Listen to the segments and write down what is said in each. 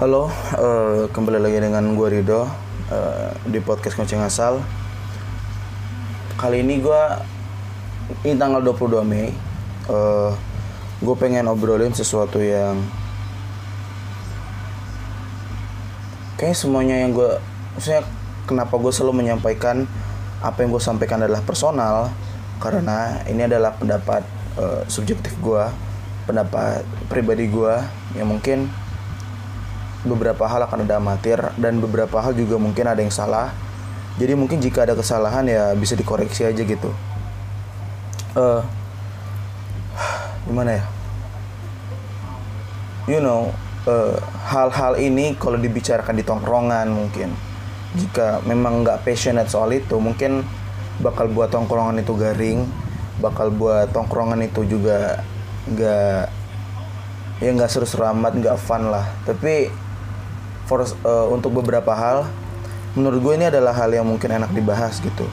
Halo, uh, kembali lagi dengan gue Rido uh, di podcast Ngoceng Asal. Kali ini gue ini tanggal 22 Mei. Uh, gue pengen obrolin sesuatu yang kayak semuanya yang gue, maksudnya kenapa gue selalu menyampaikan apa yang gue sampaikan adalah personal karena ini adalah pendapat uh, subjektif gue, pendapat pribadi gue yang mungkin beberapa hal akan ada amatir dan beberapa hal juga mungkin ada yang salah. Jadi mungkin jika ada kesalahan ya bisa dikoreksi aja gitu. Uh, gimana ya? You know hal hal-hal ini kalau dibicarakan di tongkrongan mungkin. Jika memang nggak passionate soal itu mungkin bakal buat tongkrongan itu garing bakal buat tongkrongan itu juga nggak ya nggak seru-seru amat nggak fun lah. Tapi for uh, untuk beberapa hal menurut gue ini adalah hal yang mungkin enak dibahas gitu.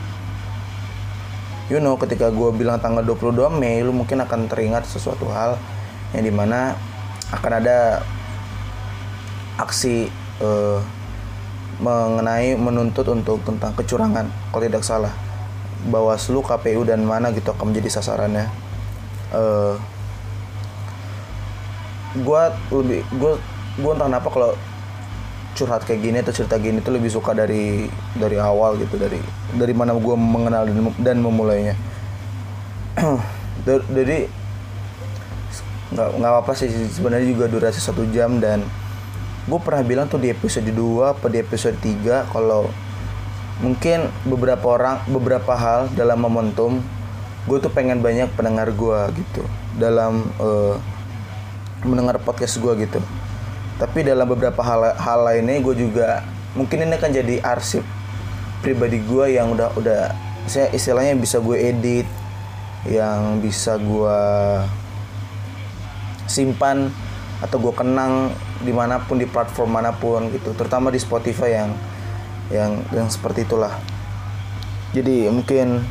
You know ketika gue bilang tanggal 22 Mei lu mungkin akan teringat sesuatu hal yang di mana akan ada aksi uh, mengenai menuntut untuk tentang kecurangan. Kalau tidak salah Bawaslu KPU dan mana gitu akan menjadi sasarannya. Uh, gue lebih gue gue entah kenapa kalau curhat kayak gini atau cerita gini tuh lebih suka dari dari awal gitu dari dari mana gue mengenal dan, dan memulainya. Jadi nggak nggak apa sih sebenarnya juga durasi satu jam dan gue pernah bilang tuh di episode 2 apa di episode 3 kalau mungkin beberapa orang beberapa hal dalam momentum gue tuh pengen banyak pendengar gue gitu dalam uh, mendengar podcast gue gitu tapi dalam beberapa hal hal lainnya gue juga mungkin ini akan jadi arsip pribadi gue yang udah udah saya istilahnya bisa gue edit yang bisa gue simpan atau gue kenang di mana pun di platform mana pun gitu terutama di Spotify yang yang yang seperti itulah. Jadi mungkin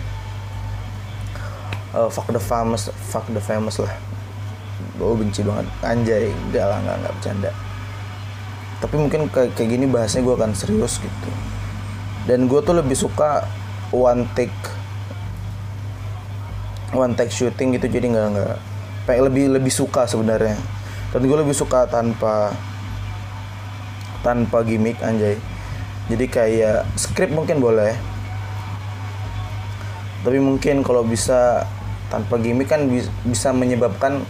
uh, fuck the famous fuck the famous lah. Gue benci banget. Anjay enggak lah enggak bercanda tapi mungkin kayak kayak gini bahasnya gue akan serius gitu. Dan gue tuh lebih suka one take one take shooting gitu jadi nggak nggak kayak lebih lebih suka sebenarnya. Dan gue lebih suka tanpa tanpa gimmick anjay. Jadi kayak script mungkin boleh. Tapi mungkin kalau bisa tanpa gimmick kan bisa menyebabkan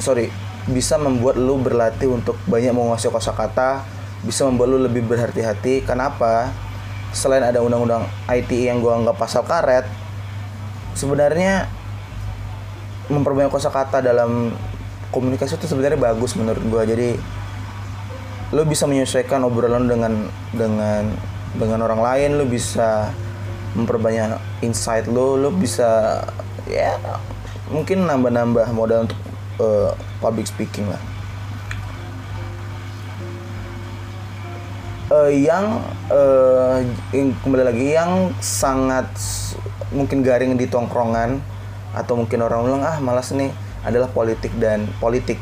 sorry bisa membuat lu berlatih untuk banyak menguasai kosakata, bisa membuat lu lebih berhati-hati. Kenapa? Selain ada undang-undang ITE yang gua anggap pasal karet, sebenarnya memperbanyak kosakata dalam komunikasi itu sebenarnya bagus menurut gua. Jadi lu bisa menyesuaikan obrolan dengan dengan dengan orang lain, lu bisa memperbanyak insight lu, lu bisa ya mungkin nambah-nambah modal untuk uh, public speaking lah. Uh, yang uh, kembali lagi yang sangat mungkin garing di tongkrongan atau mungkin orang bilang ah malas nih adalah politik dan politik.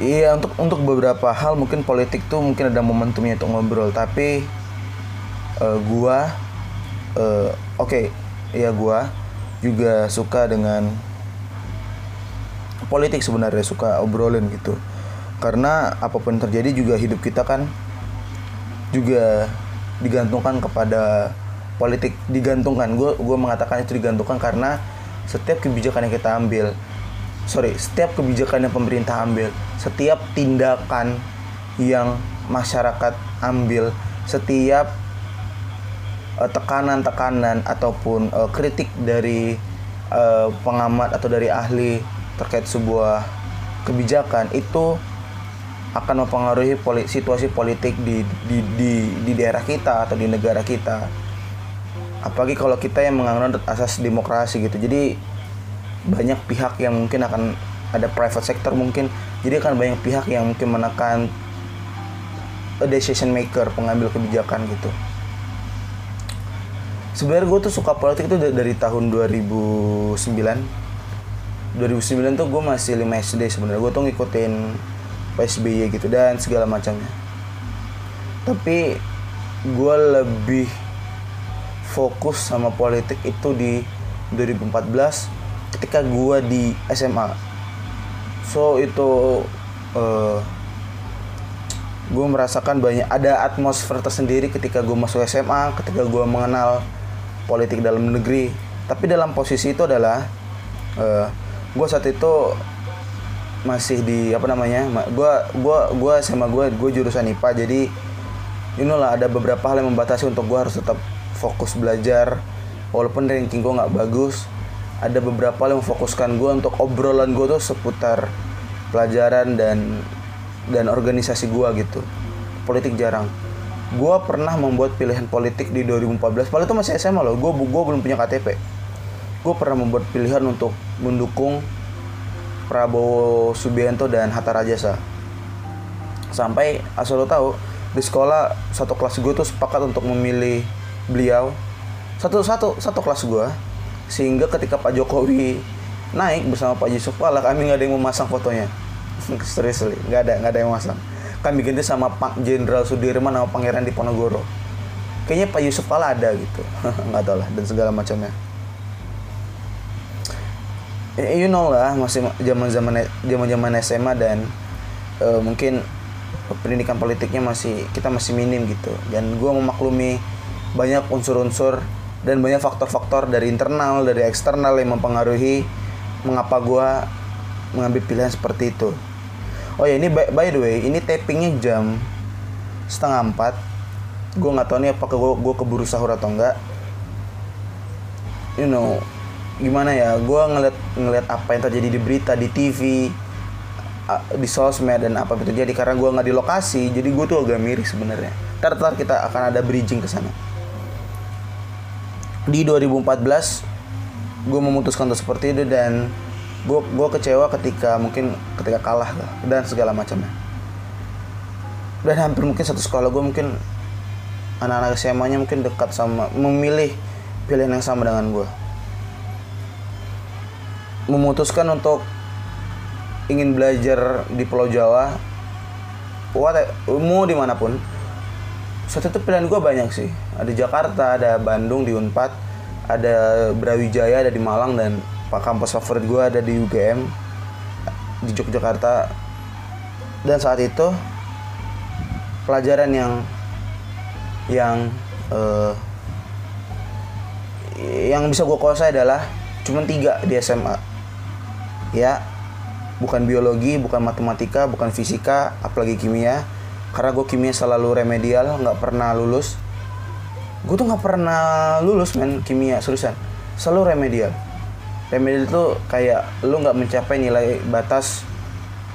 Iya untuk untuk beberapa hal mungkin politik tuh mungkin ada momentumnya untuk ngobrol tapi uh, gua uh, oke okay, ya gua juga suka dengan politik sebenarnya suka obrolin gitu. Karena apa pun terjadi juga hidup kita kan juga digantungkan kepada politik digantungkan. Gue gue mengatakan itu digantungkan karena setiap kebijakan yang kita ambil sorry setiap kebijakan yang pemerintah ambil setiap tindakan yang masyarakat ambil setiap uh, tekanan-tekanan ataupun uh, kritik dari uh, pengamat atau dari ahli terkait sebuah kebijakan itu akan mempengaruhi poli situasi politik di, di, di, di daerah kita atau di negara kita. Apalagi kalau kita yang menganut asas demokrasi gitu. Jadi banyak pihak yang mungkin akan ada private sector mungkin jadi akan banyak pihak yang mungkin menekan a decision maker pengambil kebijakan gitu. Sebenarnya gue tuh suka politik itu dari tahun 2009 2009 tuh gue masih 5 SD sebenarnya. Gue tuh ngikutin PSBY gitu dan segala macamnya. Tapi gue lebih fokus sama politik itu di 2014 ketika gue di SMA so itu uh, gue merasakan banyak ada atmosfer tersendiri ketika gue masuk SMA ketika gue mengenal politik dalam negeri. Tapi dalam posisi itu adalah uh, gue saat itu masih di apa namanya gue gue gue sama gue gue jurusan IPA jadi inilah ada beberapa hal yang membatasi untuk gue harus tetap fokus belajar walaupun ranking gue nggak bagus ada beberapa hal yang memfokuskan gue untuk obrolan gue tuh seputar pelajaran dan dan organisasi gue gitu. Politik jarang. Gue pernah membuat pilihan politik di 2014 padahal itu masih SMA loh gue gue belum punya KTP gue pernah membuat pilihan untuk mendukung Prabowo Subianto dan Hatta Rajasa. Sampai asal lo tahu di sekolah satu kelas gue tuh sepakat untuk memilih beliau. Satu satu satu kelas gue sehingga ketika Pak Jokowi naik bersama Pak Yusuf Kala kami nggak ada yang memasang fotonya. Seriously nggak ada nggak ada yang memasang. Kami ganti sama Pak Jenderal Sudirman sama Pangeran Diponegoro. Kayaknya Pak Yusuf Kala ada gitu. Nggak tahu lah dan segala macamnya you know lah masih zaman zaman zaman zaman SMA dan uh, mungkin pendidikan politiknya masih kita masih minim gitu. Dan gue memaklumi banyak unsur-unsur dan banyak faktor-faktor dari internal dari eksternal yang mempengaruhi mengapa gue mengambil pilihan seperti itu. Oh ya ini by, by the way ini tapingnya jam setengah empat. Gue nggak tahu nih apakah gue keburu sahur atau enggak you know gimana ya gue ngeliat ngeliat apa yang terjadi di berita di TV di sosmed dan apa yang terjadi karena gue nggak di lokasi jadi gue tuh agak miris sebenarnya. Ntar kita akan ada bridging ke sana. Di 2014 gue memutuskan untuk seperti itu dan gue gue kecewa ketika mungkin ketika kalah dan segala macamnya. Dan hampir mungkin satu sekolah gue mungkin anak-anak SMA nya mungkin dekat sama memilih pilihan yang sama dengan gue memutuskan untuk ingin belajar di Pulau Jawa, what, mau di mana pun, saat itu pilihan gue banyak sih. Ada Jakarta, ada Bandung di Unpad, ada Brawijaya, ada di Malang dan pak kampus favorit gue ada di UGM di Yogyakarta. Dan saat itu pelajaran yang yang uh, yang bisa gue kuasai adalah cuma tiga di SMA ya bukan biologi bukan matematika bukan fisika apalagi kimia. Karena gue kimia selalu remedial nggak pernah lulus. Gue tuh nggak pernah lulus men kimia seriusan. Selalu remedial. Remedial itu kayak lu nggak mencapai nilai batas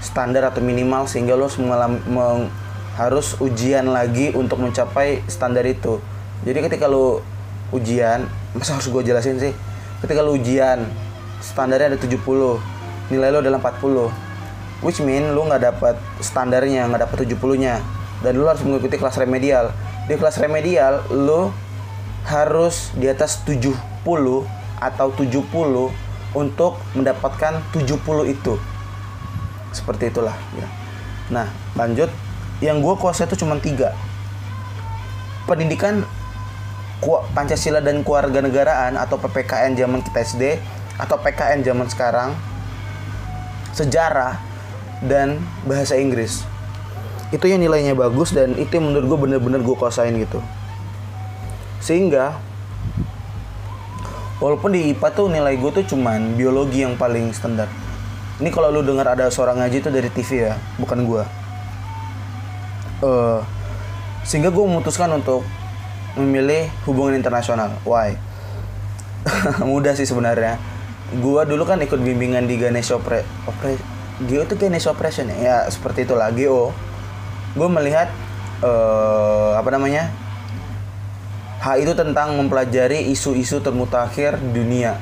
standar atau minimal sehingga lu mengalami meng, harus ujian lagi untuk mencapai standar itu. Jadi ketika lu ujian masa harus gue jelasin sih? Ketika lu ujian standarnya ada 70 nilai lo adalah 40 which mean lo nggak dapat standarnya nggak dapat 70 nya dan lo harus mengikuti kelas remedial. Di kelas remedial lo harus di atas 70 atau 70 untuk mendapatkan 70 itu. Seperti itulah ya. Nah lanjut. Yang gue kuasa itu cuma tiga. Pendidikan Pancasila dan keluarga negaraan atau PPKN zaman kita SD atau PKN zaman sekarang sejarah dan bahasa Inggris. Itu yang nilainya bagus dan itu yang menurut gue bener-bener gue kuasain gitu. Sehingga walaupun di IPA tuh nilai gue tuh cuman biologi yang paling standar. Ini kalau lu dengar ada suara ngaji itu dari TV ya bukan gue uh, sehingga gue memutuskan untuk memilih hubungan internasional. Why? Mudah sih sebenarnya gua dulu kan ikut bimbingan di Ganesha Opre, Opre Geo itu Ganesha Operation ya, ya seperti itulah Geo gue melihat uh, apa namanya hal itu tentang mempelajari isu-isu termutakhir dunia.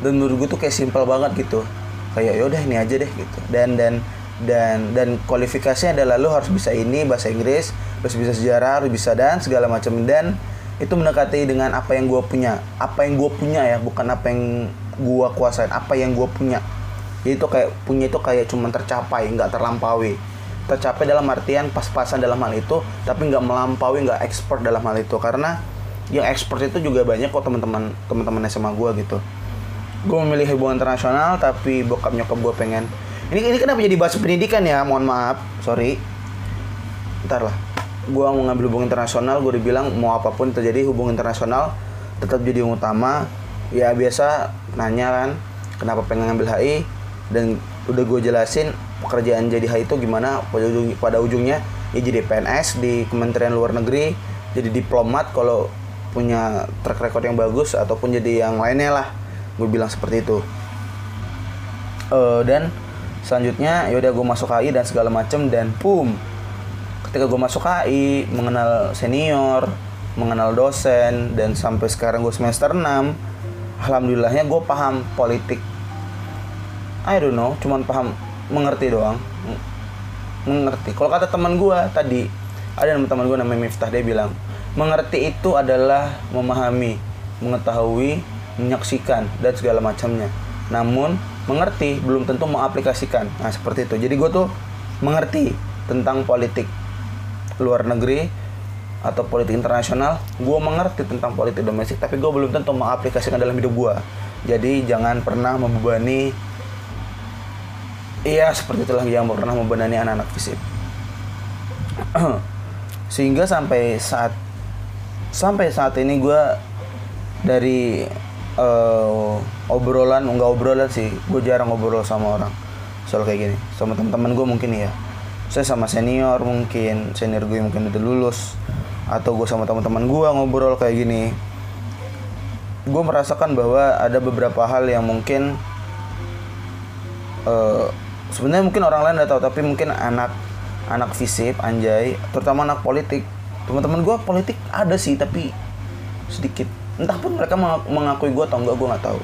Dan menurut gue tuh kayak simpel banget gitu. Kayak yaudah ini aja deh gitu. Dan dan dan dan kualifikasinya adalah lo harus bisa ini bahasa Inggris harus bisa sejarah harus bisa dan segala macam. Dan itu mendekati dengan apa yang gue punya. Apa yang gue punya ya bukan apa yang gua kuasain apa yang gua punya. Jadi itu kayak punya itu kayak cuman tercapai nggak terlampaui. Tercapai dalam artian pas-pasan dalam hal itu tapi nggak melampaui nggak ekspor dalam hal itu. Karena yang ekspor itu juga banyak kok teman-teman teman-teman SMA gue gitu. Gue memilih hubungan internasional tapi bokap nyokap gue pengen. Ini ini kenapa jadi bahas pendidikan ya? Mohon maaf. Sorry. Ntar lah. Gue mau ngambil hubungan internasional gue dibilang mau apa pun terjadi hubungan internasional tetap jadi yang utama ya biasa nanya kan kenapa pengen ngambil HI dan udah gue jelasin pekerjaan jadi HI itu gimana pada, ujung, pada ujungnya. Ya jadi PNS di Kementerian Luar Negeri jadi diplomat kalau punya track record yang bagus ataupun jadi yang lainnya lah. Gue bilang seperti itu. Uh, dan selanjutnya yaudah gue masuk HI dan segala macem dan boom. Ketika gue masuk HI mengenal senior mengenal dosen dan sampai sekarang gue semester 6 alhamdulillahnya gue paham politik. I don't know cuman paham mengerti doang. Mengerti. Kalau kata teman gue tadi ada teman gue namanya Miftah dia bilang mengerti itu adalah memahami mengetahui menyaksikan dan segala macamnya. Namun mengerti belum tentu mengaplikasikan. Nah seperti itu. Jadi gue tuh mengerti tentang politik luar negeri atau politik internasional gue mengerti tentang politik domestik tapi gue belum tentu mengaplikasikan dalam hidup gue jadi jangan pernah membebani iya seperti itulah yang pernah membebani anak-anak fisik. Sehingga sampai saat sampai saat ini gue dari uh, obrolan enggak obrolan sih gue jarang ngobrol sama orang soal kayak gini. Sama teman-teman gue mungkin ya saya sama senior mungkin senior gue mungkin udah lulus atau gue sama teman-teman gue ngobrol kayak gini gue merasakan bahwa ada beberapa hal yang mungkin uh, sebenarnya mungkin orang lain udah tahu tapi mungkin anak anak fisip anjay terutama anak politik. Teman-teman gue politik ada sih tapi sedikit. Entah pun mereka mengakui gue atau enggak gue nggak tahu.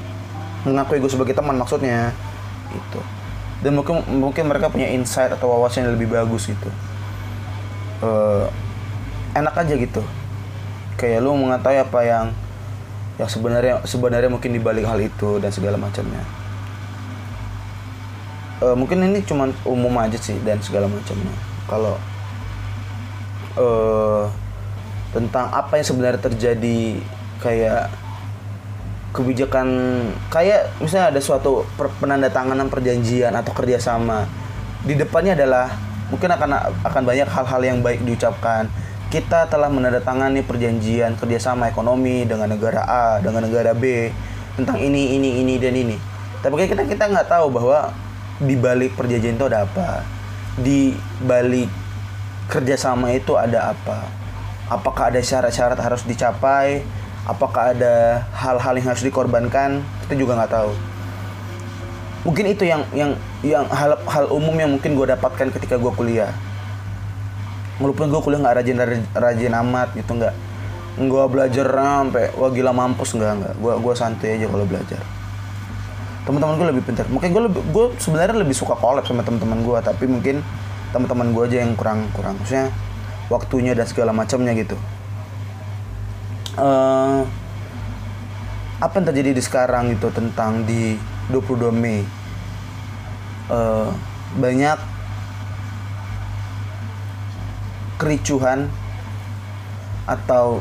Mengakui gue sebagai teman maksudnya itu dan mungkin mungkin mereka punya insight atau wawasan yang lebih bagus gitu. Uh, enak aja gitu. Kayak lu mengetahui apa yang yang sebenarnya sebenarnya mungkin dibalik hal itu dan segala macamnya. Uh, mungkin ini cuma umum aja sih dan segala macamnya. Kalau uh, tentang apa yang sebenarnya terjadi kayak kebijakan kayak misalnya ada suatu penandatanganan perjanjian atau kerjasama di depannya adalah mungkin akan akan banyak hal-hal yang baik diucapkan kita telah menandatangani perjanjian kerjasama ekonomi dengan negara A dengan negara B tentang ini ini ini dan ini. Tapi kita kita nggak tahu bahwa di balik perjanjian itu ada apa. Di balik kerjasama itu ada apa. Apakah ada syarat-syarat harus dicapai? Apakah ada hal-hal yang harus dikorbankan? Kita juga nggak tahu. Mungkin itu yang yang yang hal hal umum yang mungkin gue dapatkan ketika gue kuliah walaupun gue kuliah nggak rajin rajin amat gitu nggak gue belajar sampai wah gila mampus nggak nggak. Gue gue santai aja kalau belajar. Teman-teman gue lebih pintar. Mungkin gue lebih gue sebenarnya lebih suka collab sama teman-teman gue tapi mungkin teman-teman gue aja yang kurang kurang. Maksudnya waktunya dan segala macamnya gitu. Uh, apa yang terjadi di sekarang itu tentang di 22 Mei? Uh, banyak kericuhan atau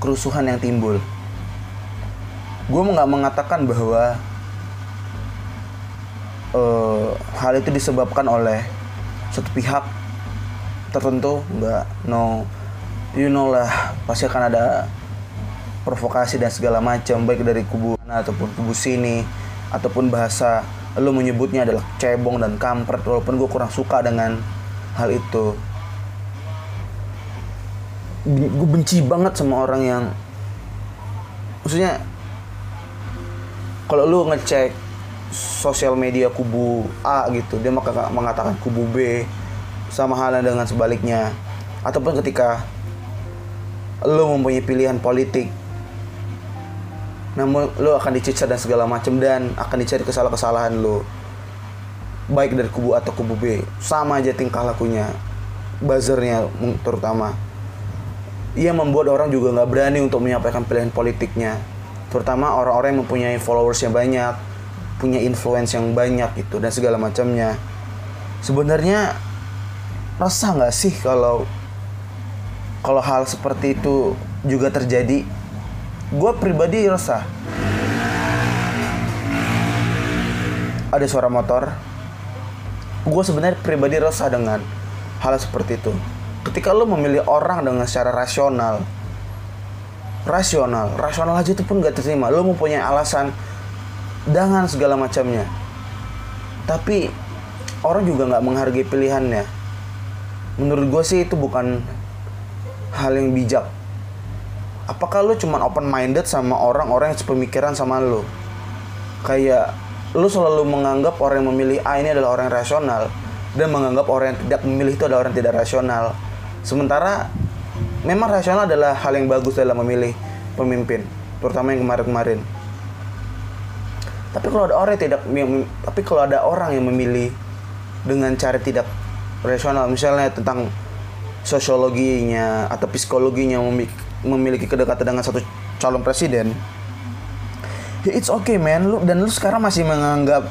kerusuhan yang timbul. Gue nggak mengatakan bahwa uh, hal itu disebabkan oleh satu pihak tertentu, nggak. No, you know lah, pasti akan ada provokasi dan segala macam baik dari kubu mana ataupun kubu sini ataupun bahasa lo menyebutnya adalah cebong dan kampret walaupun gue kurang suka dengan hal itu gue benci banget sama orang yang maksudnya kalau lu ngecek sosial media kubu A gitu dia mengatakan kubu B sama halnya dengan sebaliknya. Ataupun ketika lo mempunyai pilihan politik namun lo akan dicecar dan segala macam dan akan dicari kesalahan-kesalahan lo baik dari kubu A atau kubu B sama aja tingkah lakunya buzzernya terutama ia membuat orang juga nggak berani untuk menyampaikan pilihan politiknya. Terutama orang-orang yang mempunyai followers yang banyak punya influence yang banyak itu dan segala macamnya. Sebenarnya resah nggak sih kalau kalau hal seperti itu juga terjadi? Gue pribadi resah. Ada suara motor. Gue sebenarnya pribadi resah dengan hal seperti itu ketika lo memilih orang dengan secara rasional rasional rasional aja itu pun gak terima. Lo mempunyai alasan dengan segala macamnya. Tapi orang juga nggak menghargai pilihannya. Menurut gue sih itu bukan hal yang bijak. Apakah lo cuma open minded sama orang-orang yang sepemikiran sama lo kayak lo selalu menganggap orang yang memilih A ini adalah orang yang rasional dan menganggap orang yang tidak memilih itu adalah orang yang tidak rasional sementara memang rasional adalah hal yang bagus dalam memilih pemimpin terutama yang kemarin-kemarin. Tapi kalau ada orang yang tidak tapi kalau ada orang yang memilih dengan cara tidak rasional misalnya tentang sosiologinya atau psikologinya memiliki kedekatan dengan satu calon presiden ya it's okay man. Lu dan lu sekarang masih menganggap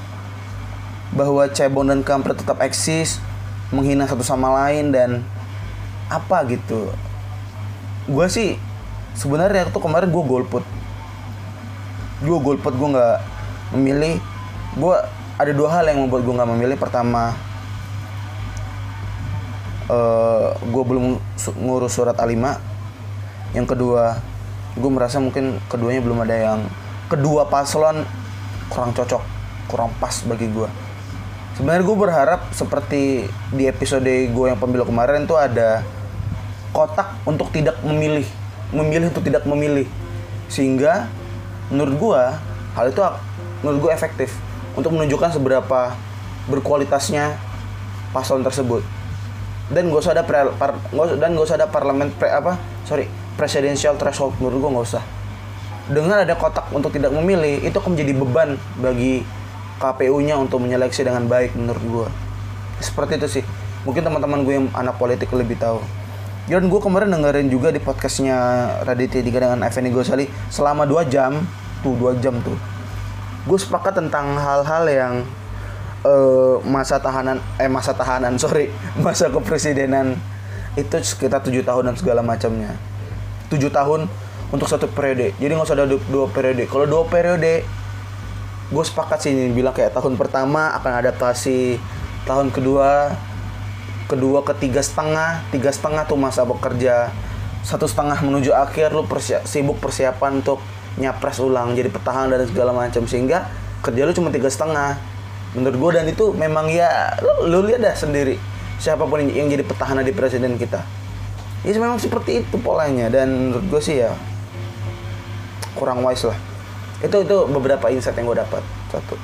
bahwa cebong dan kampret tetap eksis menghina satu sama lain dan apa gitu. Gue sih sebenarnya tuh kemarin gue golput gue golput gue nggak memilih. Gue ada dua hal yang membuat gue nggak memilih. Pertama uh, eh, gue belum ngurus surat A5 yang kedua gue merasa mungkin keduanya belum ada yang kedua paslon kurang cocok kurang pas bagi gue sebenarnya gue berharap seperti di episode gue yang pemilu kemarin tuh ada kotak untuk tidak memilih memilih untuk tidak memilih. Sehingga menurut gue hal itu menurut gue efektif untuk menunjukkan seberapa berkualitasnya paslon tersebut. Dan gak usah ada pre, par, dan gak usah ada parlemen pre, apa sorry presidential threshold menurut gue gak usah. Dengan ada kotak untuk tidak memilih itu akan menjadi beban bagi KPU-nya untuk menyeleksi dengan baik menurut gue seperti itu sih. Mungkin teman-teman gue yang anak politik lebih tahu dan gue kemarin dengerin juga di podcastnya Raditya Dika dengan Effendi Gosali selama 2 jam tuh 2 jam tuh. Gue sepakat tentang hal-hal yang uh, masa tahanan eh masa tahanan sorry masa kepresidenan itu sekitar tujuh tahun dan segala macamnya. Tujuh tahun untuk satu periode. Jadi nggak usah ada dua, periode. Kalau dua periode gue sepakat sih bilang kayak tahun pertama akan adaptasi tahun kedua kedua ketiga setengah. Tiga setengah tuh masa bekerja. Satu setengah menuju akhir lu persiap, sibuk persiapan untuk nyapres ulang jadi petahana dan segala macam. Sehingga kerja lu cuma tiga setengah. Menurut gue dan itu memang ya lu, lu lihat dah sendiri siapa pun yang, yang jadi petahana di presiden kita. Ya memang seperti itu polanya. Dan menurut gue sih ya kurang wise lah. Itu itu beberapa insight yang gue dapat. Satu.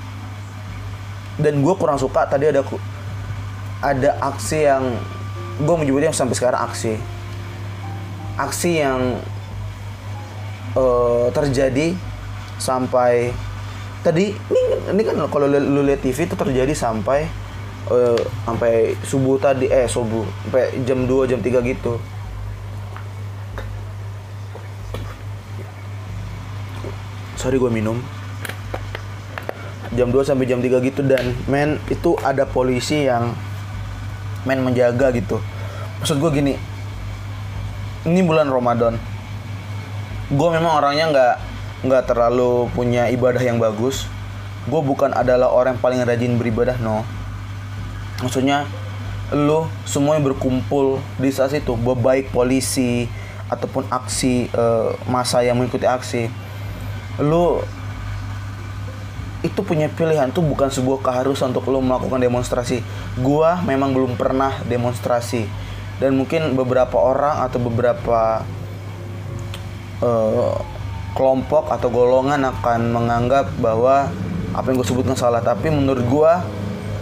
Dan gue kurang suka tadi ada ada aksi yang gue menyebutnya sampai sekarang aksi. Aksi yang uh, terjadi sampai tadi ini ini kan kalau lu lihat TV itu terjadi sampai uh, sampai subuh tadi eh subuh sampai jam 2 jam 3 gitu. Sorry gue minum. Jam 2 sampai jam 3 gitu dan men itu ada polisi yang men menjaga gitu. Maksud gue gini ini bulan Ramadan. Gue memang orangnya nggak nggak terlalu punya ibadah yang bagus. Gue bukan adalah orang yang paling rajin beribadah no. Maksudnya lo semua yang berkumpul di saat itu baik polisi ataupun aksi uh, masa yang mengikuti aksi lo itu punya pilihan tuh bukan sebuah keharusan untuk lo melakukan demonstrasi. Gua memang belum pernah demonstrasi. Dan mungkin beberapa orang atau beberapa uh, kelompok atau golongan akan menganggap bahwa apa yang gue sebutkan salah. Tapi menurut gue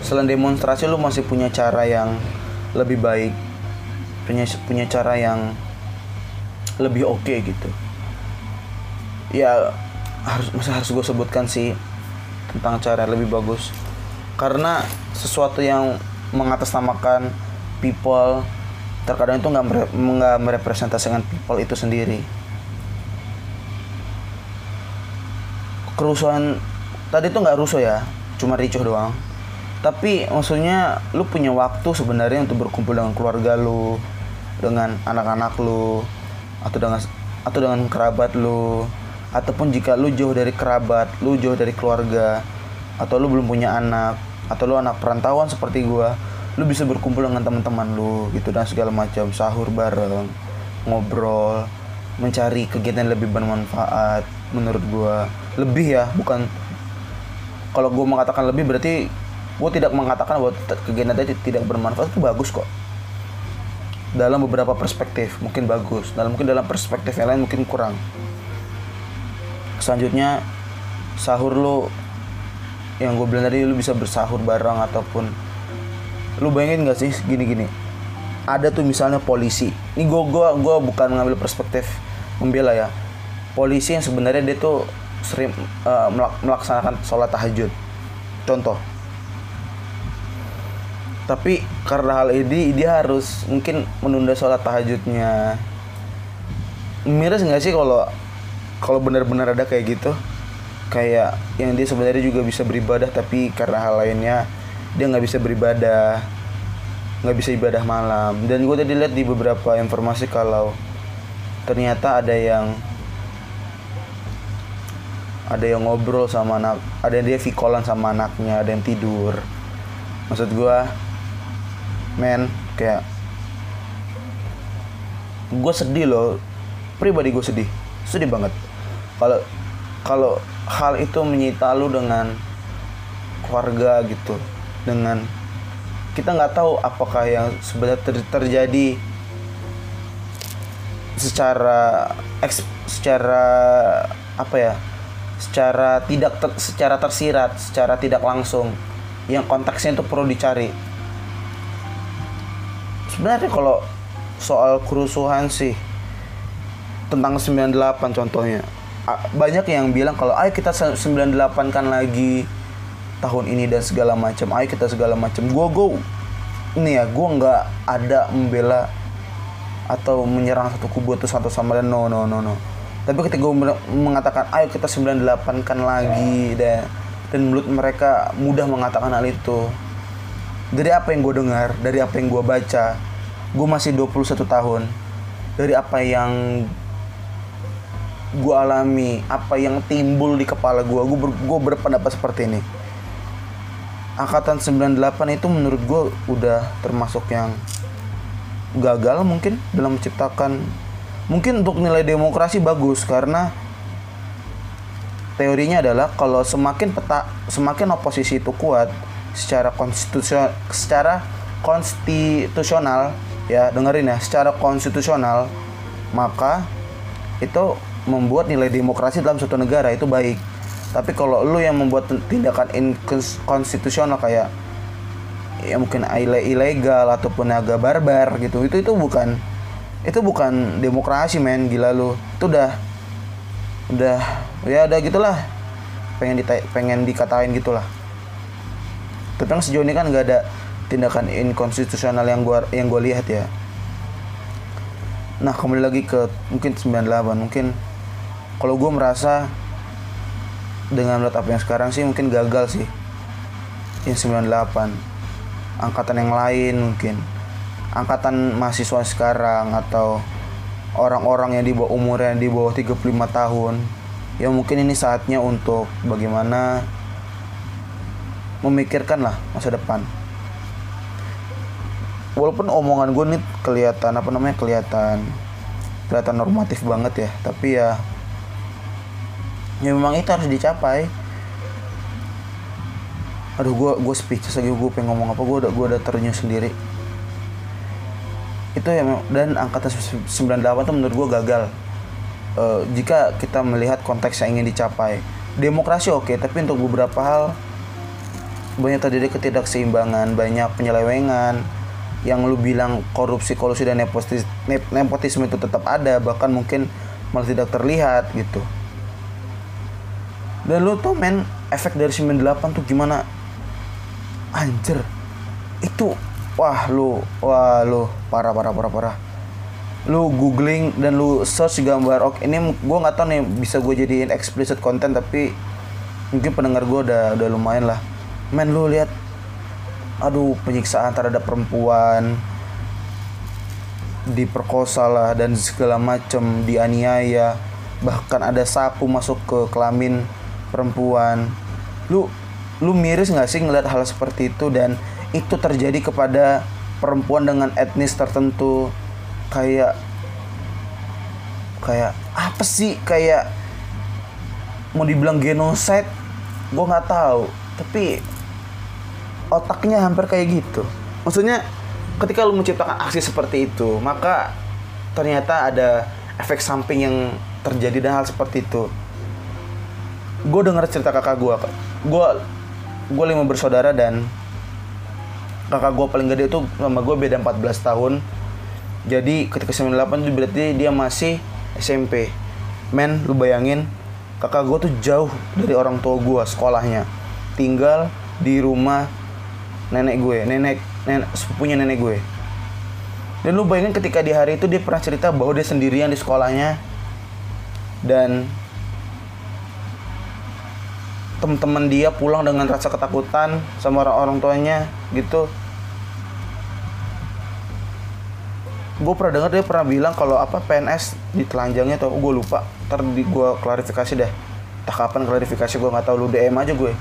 selain demonstrasi lu masih punya cara yang lebih baik. Punya punya cara yang lebih oke okay gitu. Ya harus masih harus gue sebutkan sih tentang cara yang lebih bagus. Karena sesuatu yang mengatasnamakan people terkadang itu nggak mere, merepresentasikan people itu sendiri. Kerusuhan tadi tuh nggak rusuh ya cuma ricuh doang. Tapi maksudnya lu punya waktu sebenarnya untuk berkumpul dengan keluarga lu dengan anak-anak lu atau dengan atau dengan kerabat lu ataupun jika lu jauh dari kerabat lu jauh dari keluarga atau lu belum punya anak atau lu anak perantauan seperti gua lu bisa berkumpul dengan teman-teman lu gitu dan segala macam. Sahur bareng ngobrol mencari kegiatan yang lebih bermanfaat menurut gua. Lebih ya bukan kalau gua mengatakan lebih berarti gue tidak mengatakan bahwa kegiatan tadi tidak bermanfaat itu bagus kok. Dalam beberapa perspektif mungkin bagus. Dalam mungkin dalam perspektif yang lain mungkin kurang selanjutnya sahur lo yang gue bilang tadi lu bisa bersahur bareng ataupun lu bayangin gak sih gini gini ada tuh misalnya polisi. Ini gue gua gua bukan mengambil perspektif membela ya. Polisi yang sebenarnya dia tuh sering uh, melaksanakan sholat tahajud. Contoh. Tapi karena hal ini dia harus mungkin menunda sholat tahajudnya. Miris nggak sih kalau kalau benar-benar ada kayak gitu kayak yang dia sebenarnya juga bisa beribadah tapi karena hal lainnya dia nggak bisa beribadah nggak bisa ibadah malam. Dan gue tadi lihat di beberapa informasi kalau ternyata ada yang ada yang ngobrol sama anak ada yang dia vikolan sama anaknya ada yang tidur. Maksud gue men kayak gue sedih loh. Pribadi gue sedih sedih banget kalau kalau hal itu menyita lu dengan keluarga gitu dengan kita nggak tahu apakah yang sebenarnya ter terjadi secara eks, secara apa ya secara tidak ter, secara tersirat secara tidak langsung yang konteksnya itu perlu dicari. Sebenarnya kalau soal kerusuhan sih tentang 98 contohnya banyak yang bilang kalau ayo kita 98 kan lagi tahun ini dan segala macam. Ayo kita segala macam. Gue gue ini ya gue nggak ada membela atau menyerang satu kubu atau satu sama lain. No no no no. Tapi ketika gue mengatakan ayo kita 98 kan lagi dan dan menurut mereka mudah mengatakan hal itu. Dari apa yang gue dengar dari apa yang gue baca gue masih 21 tahun. Dari apa yang gue alami apa yang timbul di kepala gue gue ber, gue berpendapat seperti ini. Angkatan 98 itu menurut gue udah termasuk yang gagal mungkin dalam menciptakan mungkin untuk nilai demokrasi bagus karena teorinya adalah kalau semakin peta semakin oposisi itu kuat secara konstitusional secara konstitusional ya dengerin ya secara konstitusional maka itu membuat nilai demokrasi dalam suatu negara itu baik. Tapi kalau lu yang membuat tindakan inkonstitusional kayak ya mungkin ilegal ataupun agak barbar gitu itu itu bukan itu bukan demokrasi men. Gila lu. Itu udah udah ya udah gitulah. Pengen di pengen dikatain gitulah. Tapi yang sejauh ini kan nggak ada tindakan inkonstitusional yang gua yang gua lihat ya. Nah kembali lagi ke mungkin 98 mungkin kalau gue merasa dengan melihat apa yang sekarang sih mungkin gagal sih. Yang 98 angkatan yang lain mungkin. Angkatan mahasiswa sekarang atau orang-orang yang di bawah umur yang di bawah 35 tahun ya mungkin ini saatnya untuk bagaimana memikirkan lah masa depan. Walaupun omongan gue nih kelihatan apa namanya kelihatan kelihatan normatif banget ya tapi ya ya memang itu harus dicapai. Aduh gue gue speechless lagi gue pengen ngomong apa gue udah gue udah ternyuh sendiri. Itu ya dan angkatan 98 tuh menurut gue gagal. Uh, jika kita melihat konteks yang ingin dicapai. Demokrasi oke okay, tapi untuk beberapa hal banyak terjadi ketidakseimbangan banyak penyelewengan yang lu bilang korupsi kolusi dan nepotisme, nepotisme itu tetap ada bahkan mungkin malah tidak terlihat gitu dan lu tau men efek dari 98 tuh gimana? Anjir. Itu wah lu wah lu parah parah parah parah. Lu googling dan lu search gambar oke ini gue nggak tahu nih bisa gue jadiin explicit content tapi mungkin pendengar gue udah udah lumayan lah. Men lu lihat aduh penyiksaan terhadap perempuan diperkosa lah dan segala macam dianiaya. Bahkan ada sapu masuk ke kelamin perempuan. Lu lu miris nggak sih ngeliat hal seperti itu? Dan itu terjadi kepada perempuan dengan etnis tertentu. Kayak kayak apa sih? Kayak mau dibilang genocide gue nggak tahu. Tapi otaknya hampir kayak gitu. Maksudnya ketika lu menciptakan aksi seperti itu maka ternyata ada efek samping yang terjadi dan hal seperti itu gue dengar cerita kakak gue gue gue lima bersaudara dan kakak gue paling gede itu sama gue beda 14 tahun. Jadi ketika 98 itu berarti dia masih SMP men lu bayangin kakak gue tuh jauh dari orang tua gue sekolahnya. Tinggal di rumah nenek gue nenek nenek sepupunya nenek gue. Dan lu bayangin ketika di hari itu dia pernah cerita bahwa dia sendirian di sekolahnya. Dan teman-teman dia pulang dengan rasa ketakutan sama orang-orang tuanya gitu. Gue pernah dengar dia pernah bilang kalau apa PNS di telanjangnya atau gue lupa. Ntar di gue klarifikasi deh. Tak kapan klarifikasi gue nggak tahu. Lu DM aja gue.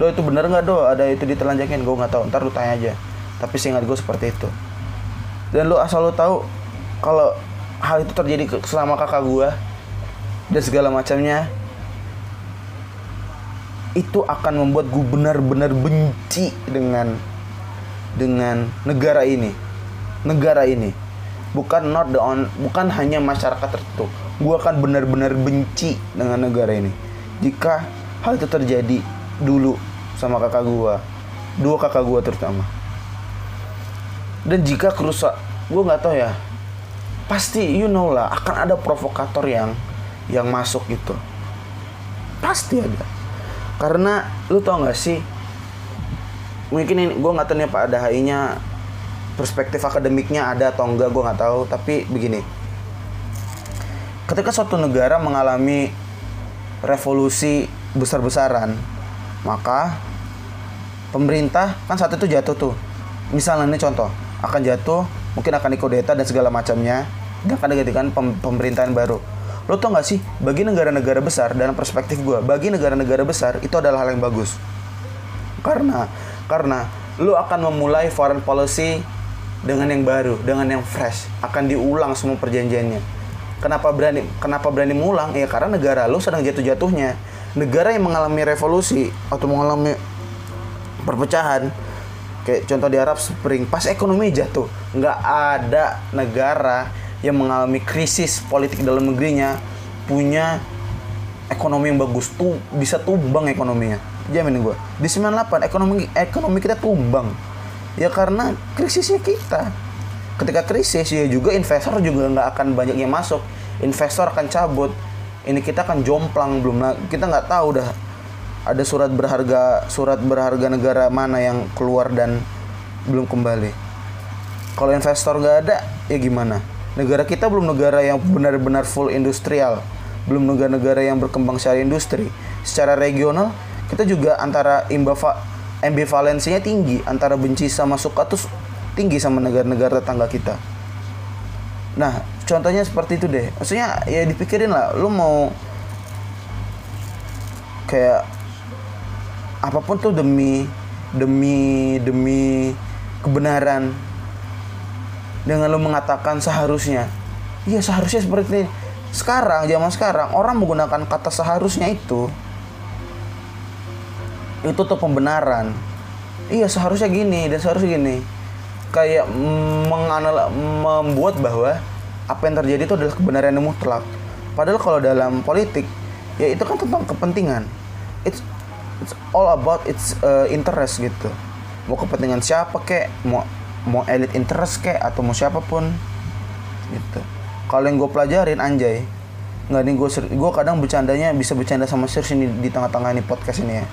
Do itu bener nggak do? Ada itu di telanjangin? Gue nggak tahu. Ntar lu tanya aja. Tapi seingat gue seperti itu. Dan lu asal lu tahu kalau hal itu terjadi selama kakak gue dan segala macamnya itu akan membuat gue benar-benar benci dengan dengan negara ini. Negara ini. Bukan not the on bukan hanya masyarakat tertentu. Gue akan benar-benar benci dengan negara ini. Jika hal itu terjadi dulu sama kakak gue dua kakak gue terutama. Dan jika kerusak gue nggak tahu ya pasti you know lah akan ada provokator yang yang masuk gitu. Pasti ada karena lu tau gak sih mungkin ini gue nggak tahu nih pak ada nya perspektif akademiknya ada atau enggak gue nggak tahu. Tapi begini ketika suatu negara mengalami revolusi besar-besaran maka pemerintah kan saat itu jatuh tuh. Misalnya ini contoh akan jatuh mungkin akan dikudeta dan segala macamnya. Dan akan digantikan pem pemerintahan baru lo tau gak sih bagi negara-negara besar dalam perspektif gue bagi negara-negara besar itu adalah hal yang bagus karena karena lo akan memulai foreign policy dengan yang baru, dengan yang fresh, akan diulang semua perjanjiannya. Kenapa berani kenapa berani mengulang? Ya karena negara lo sedang jatuh-jatuhnya. Negara yang mengalami revolusi atau mengalami perpecahan kayak contoh di Arab Spring pas ekonomi jatuh nggak ada negara yang mengalami krisis politik dalam negerinya punya ekonomi yang bagus tuh bisa tumbang ekonominya jamin gue di 98 ekonomi ekonomi kita tumbang Ya karena krisisnya kita. Ketika krisis ya juga investor juga nggak akan banyak yang masuk. Investor akan cabut. Ini kita akan jomplang belum kita nggak tahu dah ada surat berharga surat berharga negara mana yang keluar dan belum kembali. Kalau investor nggak ada ya gimana? Negara kita belum negara yang benar-benar full industrial, belum negara-negara yang berkembang secara industri. Secara regional kita juga antara imbava ambivalensinya tinggi antara benci sama suka tuh tinggi sama negara-negara tetangga kita. Nah, contohnya seperti itu deh. Maksudnya ya dipikirin lah, lu mau kayak apa pun tuh demi demi demi kebenaran dengan lu mengatakan seharusnya. Iya, seharusnya seperti ini. Sekarang, zaman sekarang orang menggunakan kata seharusnya itu itu tuh pembenaran. Iya seharusnya gini dan seharusnya gini. Kayak menganal membuat bahwa apa yang terjadi itu adalah kebenaran yang mutlak. Padahal kalau dalam politik ya itu kan tentang kepentingan. It's it's all about its uh, interest gitu. Mau kepentingan siapa kek mau mau elit interest kek atau mau siapa pun gitu. Kalau yang gue pelajarin anjay nggak nih gue gue kadang bercandanya bisa bercanda sama serius ini di tengah-tengah ini podcast ini ya.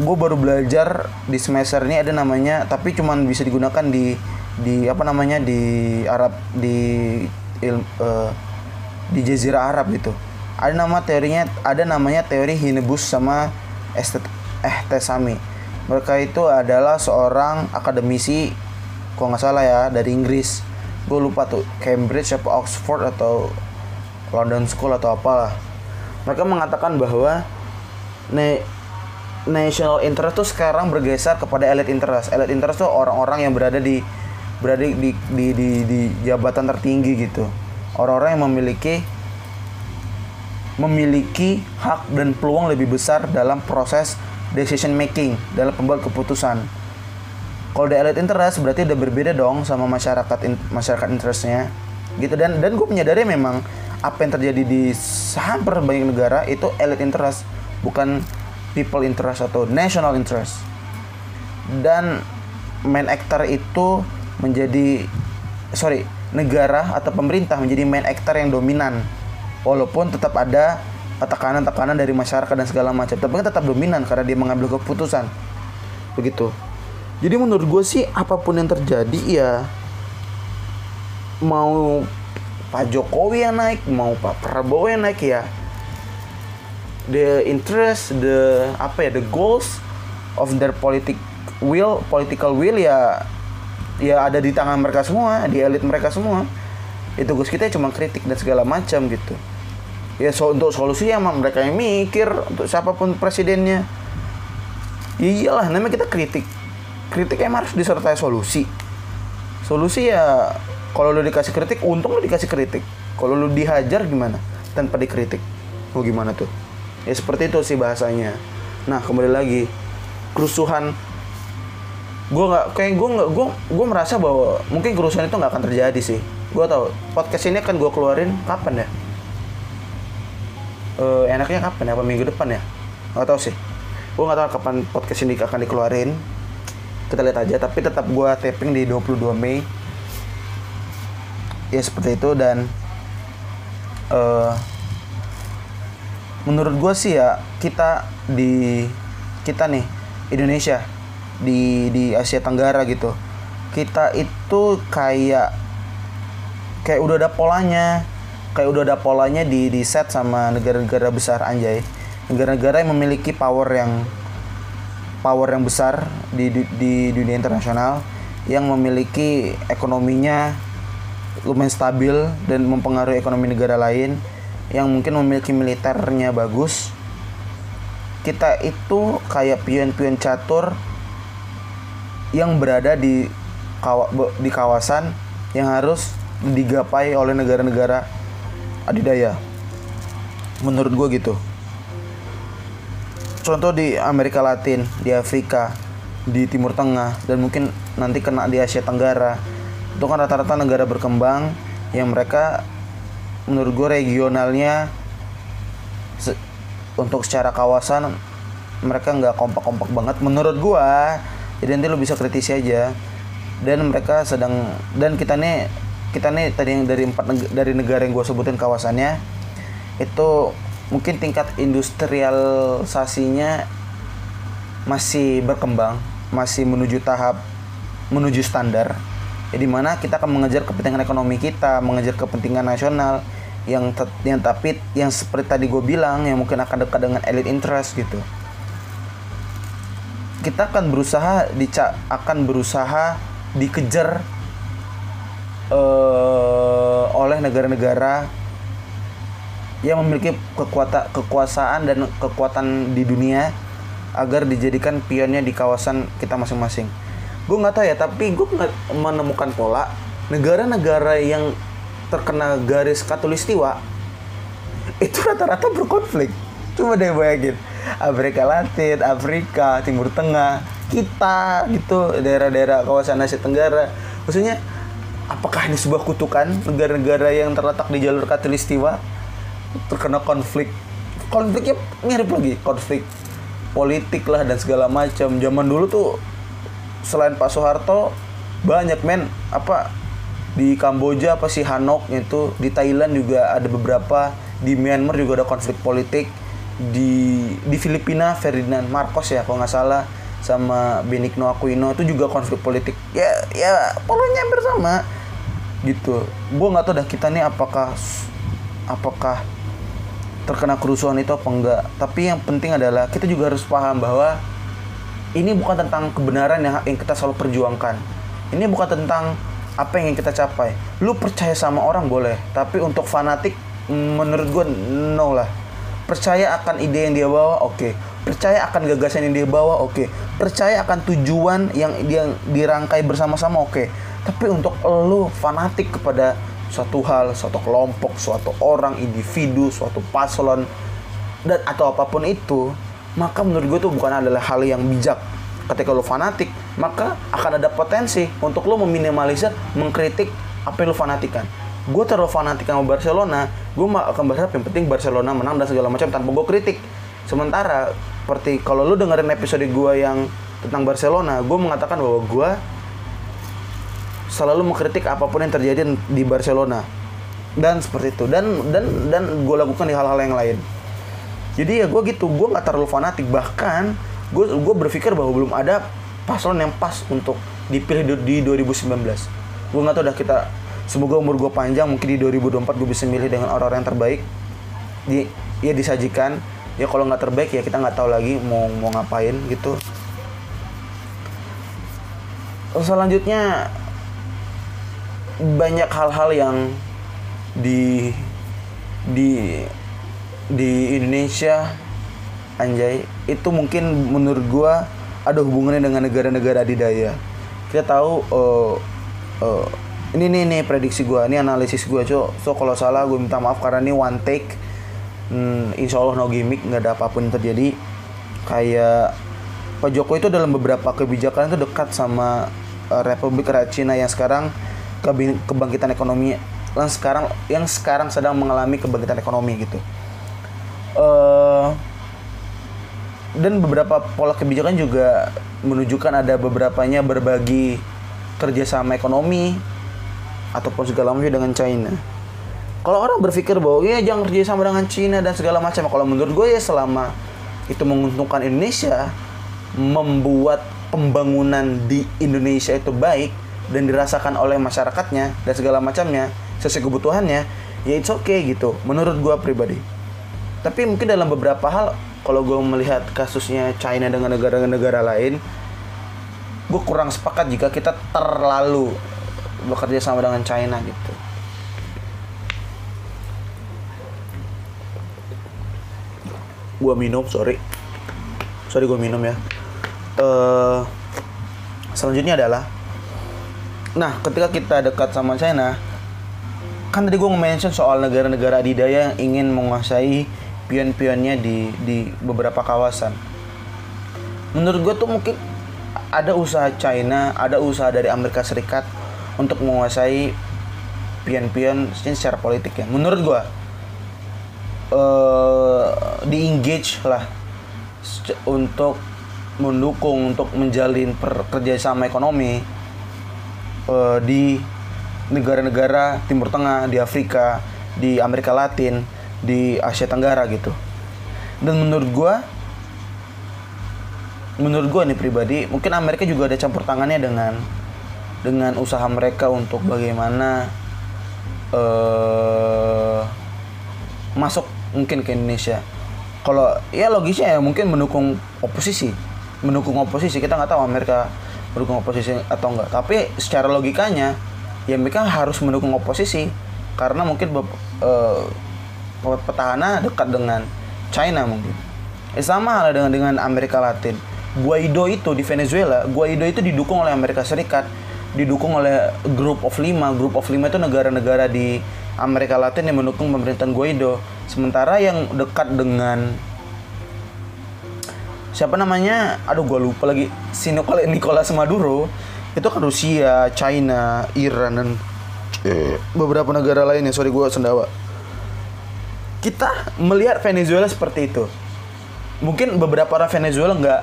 Gue baru belajar di semester ini ada namanya tapi cuman bisa digunakan di di apa namanya di Arab di il, uh, di Jazirah Arab gitu. Ada nama teorinya ada namanya teori Hinebus sama Estet, Ehtesami mereka itu adalah seorang akademisi kalau nggak salah ya dari Inggris. Gue lupa tuh Cambridge atau Oxford atau London School atau apalah. Mereka mengatakan bahwa ne national interest tuh sekarang bergeser kepada elite interest. Elite interest tuh orang-orang yang berada di berada di di, di, di jabatan tertinggi gitu. Orang-orang yang memiliki memiliki hak dan peluang lebih besar dalam proses decision making dalam pembuat keputusan. Kalau di elite interest berarti udah berbeda dong sama masyarakat in, masyarakat interestnya gitu. Dan dan gue menyadari memang apa yang terjadi di hampir banyak negara itu elite interest bukan people interest atau national interest. Dan main actor itu menjadi sorry negara atau pemerintah menjadi main actor yang dominan walaupun tetap ada tekanan-tekanan dari masyarakat dan segala macam. Tapi kan tetap dominan karena dia mengambil keputusan. Begitu. Jadi menurut gue sih apa pun yang terjadi ya mau Pak Jokowi yang naik mau Pak Prabowo yang naik ya the interest the apa ya the goals of their politic will political will ya ya ada di tangan mereka semua di elit mereka semua. Itu gus kita cuma kritik dan segala macam gitu ya so, untuk solusi ya mereka yang mikir untuk siapa pun presidennya. Ya iyalah namanya kita kritik. Kritik emang harus disertai solusi. Solusi ya kalau lu dikasih kritik untung lu dikasih kritik. Kalau lu dihajar gimana? Tanpa dikritik. Mau gimana tuh? Ya seperti itu sih bahasanya. Nah kembali lagi. Kerusuhan. Gue nggak kayak gue nggak gue gue merasa bahwa mungkin kerusuhan itu nggak akan terjadi sih. Gue tahu podcast ini akan gue keluarin kapan ya uh, enaknya kapan ya? Apa minggu depan ya? Nggak tahu sih. Gue nggak tahu kapan podcast ini akan dikeluarin. Kita lihat aja tapi tetap gue taping di 22 Mei. Ya seperti itu dan uh, menurut gue sih ya kita di kita nih Indonesia di di Asia Tenggara gitu kita itu kayak kayak udah ada polanya kayak udah ada polanya di di set sama negara-negara besar anjay. Negara-negara yang memiliki power yang power yang besar di di, di dunia internasional yang memiliki ekonominya lumayan stabil dan mempengaruhi ekonomi negara lain yang mungkin memiliki militernya bagus. Kita itu kayak pion-pion catur yang berada di di kawasan yang harus digapai oleh negara-negara adidaya. Menurut gue gitu. Contoh di Amerika Latin di Afrika di Timur Tengah dan mungkin nanti kena di Asia Tenggara. Itu kan rata-rata negara berkembang yang mereka menurut gue regionalnya se untuk secara kawasan mereka nggak kompak-kompak banget menurut gue jadi nanti lo bisa kritisi aja. Dan mereka sedang dan kita nih kita nih tadi yang dari empat neg dari negara yang gue sebutin kawasannya itu mungkin tingkat industrialisasinya masih berkembang masih menuju tahap menuju standar ya di mana kita akan mengejar kepentingan ekonomi kita mengejar kepentingan nasional yang yang tapi yang seperti tadi gue bilang yang mungkin akan dekat dengan elite interest gitu. Kita akan berusaha dica akan berusaha dikejar uh, oleh negara-negara yang memiliki kekuatan kekuasaan dan kekuatan di dunia agar dijadikan pionnya di kawasan kita masing-masing. Gue nggak tahu ya tapi gue menemukan pola negara-negara yang terkena garis katulistiwa itu rata-rata berkonflik. Cuma deh bayangin Afrika Latin Afrika Timur Tengah kita gitu daerah-daerah kawasan Asia Tenggara. Maksudnya apakah ini sebuah kutukan negara-negara yang terletak di jalur katulistiwa terkena konflik. Konfliknya mirip lagi. Konflik politik lah dan segala macam. Zaman dulu tuh selain Pak Soeharto banyak men. Apa di Kamboja apa sih Hanok itu. Di Thailand juga ada beberapa. Di Myanmar juga ada konflik politik. Di di Filipina Ferdinand Marcos ya kalau nggak salah sama Benigno Aquino itu juga konflik politik ya ya pokoknya hampir sama gitu gue nggak tahu dah kita nih apakah apakah terkena kerusuhan itu apa enggak tapi yang penting adalah kita juga harus paham bahwa ini bukan tentang kebenaran yang, yang kita selalu perjuangkan. Ini bukan tentang apa yang ingin kita capai. Lu percaya sama orang boleh, tapi untuk fanatik menurut gue no lah. Percaya akan ide yang dia bawa, oke. Okay. Percaya akan gagasan yang dia bawa, oke. Okay. Percaya akan tujuan yang dia dirangkai bersama-sama, oke. Okay. Tapi untuk lu fanatik kepada suatu hal, suatu kelompok, suatu orang, individu, suatu paslon dan atau apa pun itu, maka menurut gue itu bukan adalah hal yang bijak. Ketika lo fanatik, maka akan ada potensi untuk lo meminimalisir, mengkritik apa yang lo fanatikan. Gue terlalu fanatik sama Barcelona, gue akan berharap yang penting Barcelona menang dan segala macam tanpa gue kritik. Sementara seperti kalau lo dengerin episode gue yang tentang Barcelona, gue mengatakan bahwa gue selalu mengkritik apa pun yang terjadi di Barcelona. Dan seperti itu. Dan dan dan gue lakukan di hal-hal yang lain. Jadi ya gue gitu gue nggak terlalu fanatik. Bahkan gue gue berpikir bahwa belum ada paslon yang pas untuk dipilih di, di 2019 gue nggak tahu dah kita semoga umur gue panjang mungkin di 2024 gue bisa milih dengan orang-orang yang terbaik. Di ya disajikan ya kalau nggak terbaik ya kita nggak tahu lagi mau mau ngapain gitu. Selanjutnya banyak hal-hal yang di di di Indonesia anjay itu mungkin menurut gua ada hubungannya dengan negara-negara adidaya. Kita tahu uh, uh, ini nih nih prediksi gua ini analisis gua cok. So kalau salah gue minta maaf karena ini one take hmm, insya Allah no gimmick nggak ada apa pun yang terjadi kayak Pak Jokowi itu dalam beberapa kebijakan itu dekat sama uh, Republik Rakyat Cina yang sekarang kebangkitan ekonomi yang sekarang yang sekarang sedang mengalami kebangkitan ekonomi gitu. Uh, dan beberapa pola kebijakan juga menunjukkan ada beberapanya berbagi kerjasama ekonomi ataupun segala macam dengan China. Kalau orang berpikir bahwa ya jangan kerjasama dengan China dan segala macam, kalau menurut gue ya selama itu menguntungkan Indonesia, membuat pembangunan di Indonesia itu baik, dan dirasakan oleh masyarakatnya dan segala macamnya sesuai kebutuhannya ya it's okay gitu menurut gue pribadi. Tapi mungkin dalam beberapa hal kalau gue melihat kasusnya China dengan negara-negara lain gue kurang sepakat jika kita terlalu bekerja sama dengan China gitu gue minum sorry sorry gue minum ya uh, selanjutnya adalah Nah, ketika kita dekat sama China, kan tadi gue nge-mention soal negara-negara adidaya yang ingin menguasai pion-pionnya di di beberapa kawasan. Menurut gue tuh mungkin ada usaha China, ada usaha dari Amerika Serikat untuk menguasai pion-pion secara politik ya. Menurut gue uh, di engage lah untuk mendukung untuk menjalin kerjasama ekonomi uh, di negara-negara Timur Tengah, di Afrika, di Amerika Latin, di Asia Tenggara gitu. Dan menurut gue, menurut gue nih pribadi, mungkin Amerika juga ada campur tangannya dengan dengan usaha mereka untuk bagaimana uh, masuk mungkin ke Indonesia. Kalau ya logisnya ya mungkin mendukung oposisi, mendukung oposisi kita nggak tahu Amerika mendukung oposisi atau enggak tapi secara logikanya ya mereka harus mendukung oposisi. Karena mungkin uh, petahana dekat dengan China mungkin. Eh, sama halnya dengan dengan Amerika Latin. Guaido itu di Venezuela Guaido itu didukung oleh Amerika Serikat didukung oleh Group of Lima. Group of Lima itu negara-negara di Amerika Latin yang mendukung pemerintahan Guaido. Sementara yang dekat dengan siapa namanya? Aduh gue lupa lagi. Si Nicolas Maduro. Itu kan Rusia, China, Iran dan eh, beberapa negara lainnya. Sorry gue sendawa. Kita melihat Venezuela seperti itu. Mungkin beberapa orang Venezuela nggak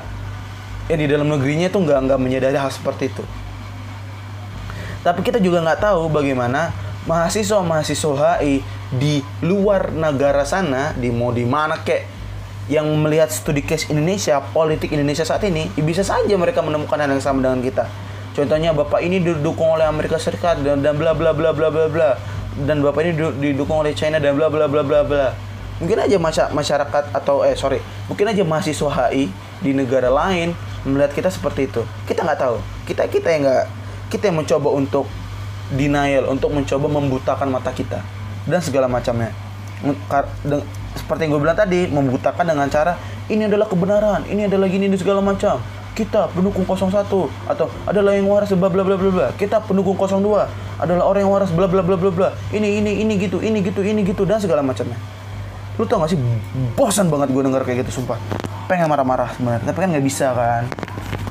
ya di dalam negerinya itu nggak nggak menyadari hal seperti itu. Tapi kita juga nggak tahu bagaimana mahasiswa mahasiswa HI di luar negara sana di mau di mana kek yang melihat studi case Indonesia, politik Indonesia saat ini, ya bisa saja mereka menemukan hal yang sama dengan kita. Contohnya bapak ini didukung oleh Amerika Serikat dan dan bla bla bla bla bla bla dan bapak ini didukung oleh China dan bla bla bla bla bla. Mungkin aja masyarakat atau eh sorry, mungkin aja mahasiswa HI di negara lain melihat kita seperti itu kita nggak tahu kita kita yang nggak kita yang mencoba untuk denial untuk mencoba membutakan mata kita dan segala macamnya. Seperti yang gue bilang tadi membutakan dengan cara ini adalah kebenaran ini adalah gini ini segala macam. Kita pendukung 01 atau adalah yang waras bla bla bla bla bla. Kita pendukung 02 adalah orang yang waras bla bla bla bla bla. Ini ini ini gitu ini gitu ini gitu dan segala macamnya. Lu tau gak sih bosan banget gue denger kayak gitu sumpah. Pengen marah-marah sebenarnya tapi kan nggak bisa kan?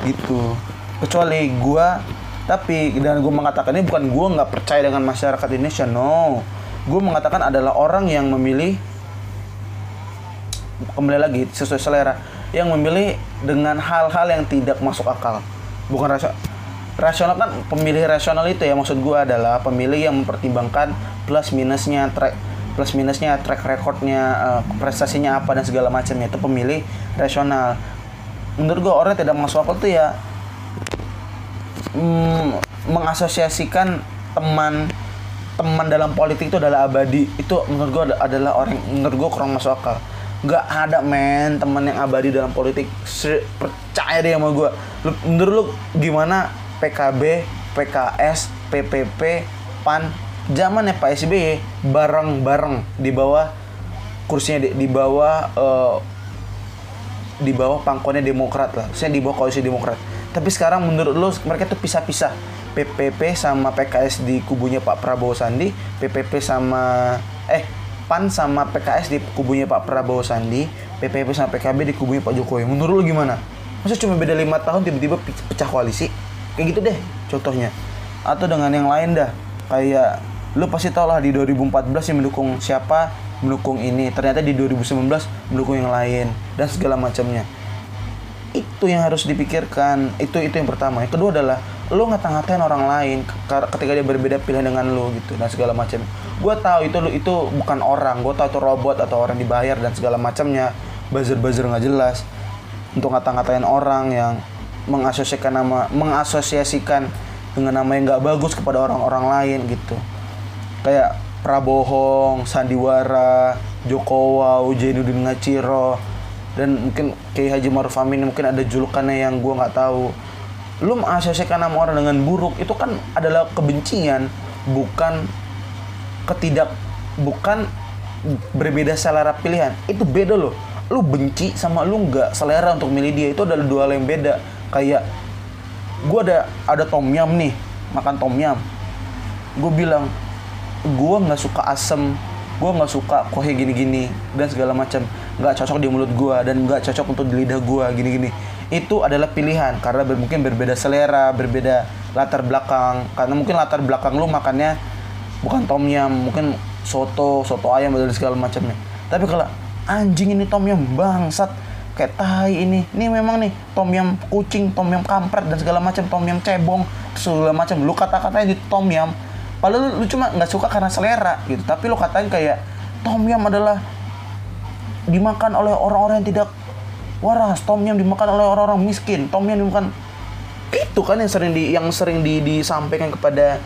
Gitu. Kecuali gue tapi dan gue mengatakan ini bukan gue nggak percaya dengan masyarakat Indonesia no. Gue mengatakan adalah orang yang memilih kembali lagi sesuai selera yang memilih dengan hal-hal yang tidak masuk akal. Bukan rasional rasional kan pemilih rasional itu ya maksud gue adalah pemilih yang mempertimbangkan plus minusnya track plus minusnya track recordnya eh, prestasinya apa dan segala macamnya. Itu pemilih rasional. Menurut gue orang yang tidak masuk akal tuh ya mm, mengasosiasikan teman teman dalam politik itu adalah abadi. Itu menurut gue adalah orang menurut gue kurang masuk akal. Nggak ada men teman yang abadi dalam politik. Percaya deh sama gue lu, menurut lu gimana PKB PKS PPP PAN? Zamannya Pak SBY bareng-bareng di bawah kursinya di, di bawah eh, di bawah pangkonnya Demokrat lah, saya di bawah koalisi Demokrat. Tapi sekarang menurut lo mereka tuh pisah-pisah. PPP sama PKS di kubunya Pak Prabowo Sandi, PPP sama eh PAN sama PKS di kubunya Pak Prabowo Sandi, PPP sama PKB di kubunya Pak Jokowi. Menurut lo gimana? Masa cuma beda lima tahun tiba-tiba pe- pecah koalisi? Kayak gitu deh contohnya. Atau dengan yang lain dah. Kayak lu pasti tau lah di 2014 yang mendukung siapa mendukung ini ternyata di 2019 mendukung yang lain dan segala macamnya itu yang harus dipikirkan. Itu itu yang pertama. Yang kedua adalah lo ngata-ngatain orang lain ke- ketika dia berbeda pilihan dengan lo gitu dan segala macam. Gue tahu itu lo itu bukan orang. Gue tahu itu robot atau orang dibayar dan segala macamnya. Buzzer-buzzer nggak jelas. Untuk ngata-ngatain orang yang mengasosiasikan nama mengasosiasikan dengan nama yang nggak bagus kepada orang-orang lain gitu. Kayak Prabohong, Sandiwara, Jokowi, Jainuddin Ngaciro, dan mungkin Kiai Haji Maruf Amin mungkin ada julukannya yang gua nggak tahu. Lu mengasosiasikan nama orang dengan buruk itu kan adalah kebencian, bukan ketidak bukan berbeda selera pilihan. Itu beda loh. Lu benci sama lu nggak selera untuk milih dia itu adalah dua hal yang beda. Kayak gua ada ada tom yum nih, makan tom yum. Gue bilang gue nggak suka asem gue nggak suka kuahnya gini-gini dan segala macam nggak cocok di mulut gue dan nggak cocok untuk di lidah gue gini-gini. Itu adalah pilihan karena ber- mungkin berbeda selera berbeda latar belakang. Karena mungkin latar belakang lu makannya bukan tom yum mungkin soto soto ayam dan segala macamnya. Tapi kalau anjing ini tom yum bangsat. Kayak tai ini. Ini memang nih tom yum kucing tom yum kampret dan segala macam tom yum cebong segala macam. Lu kata-katanya di tom yum Padahal lu, lu cuma nggak suka karena selera gitu. Tapi lu katain kayak tom yum adalah dimakan oleh orang-orang yang tidak waras. Tom yum dimakan oleh orang-orang miskin. Tom yum dimakan itu kan yang sering di yang sering di, disampaikan kepada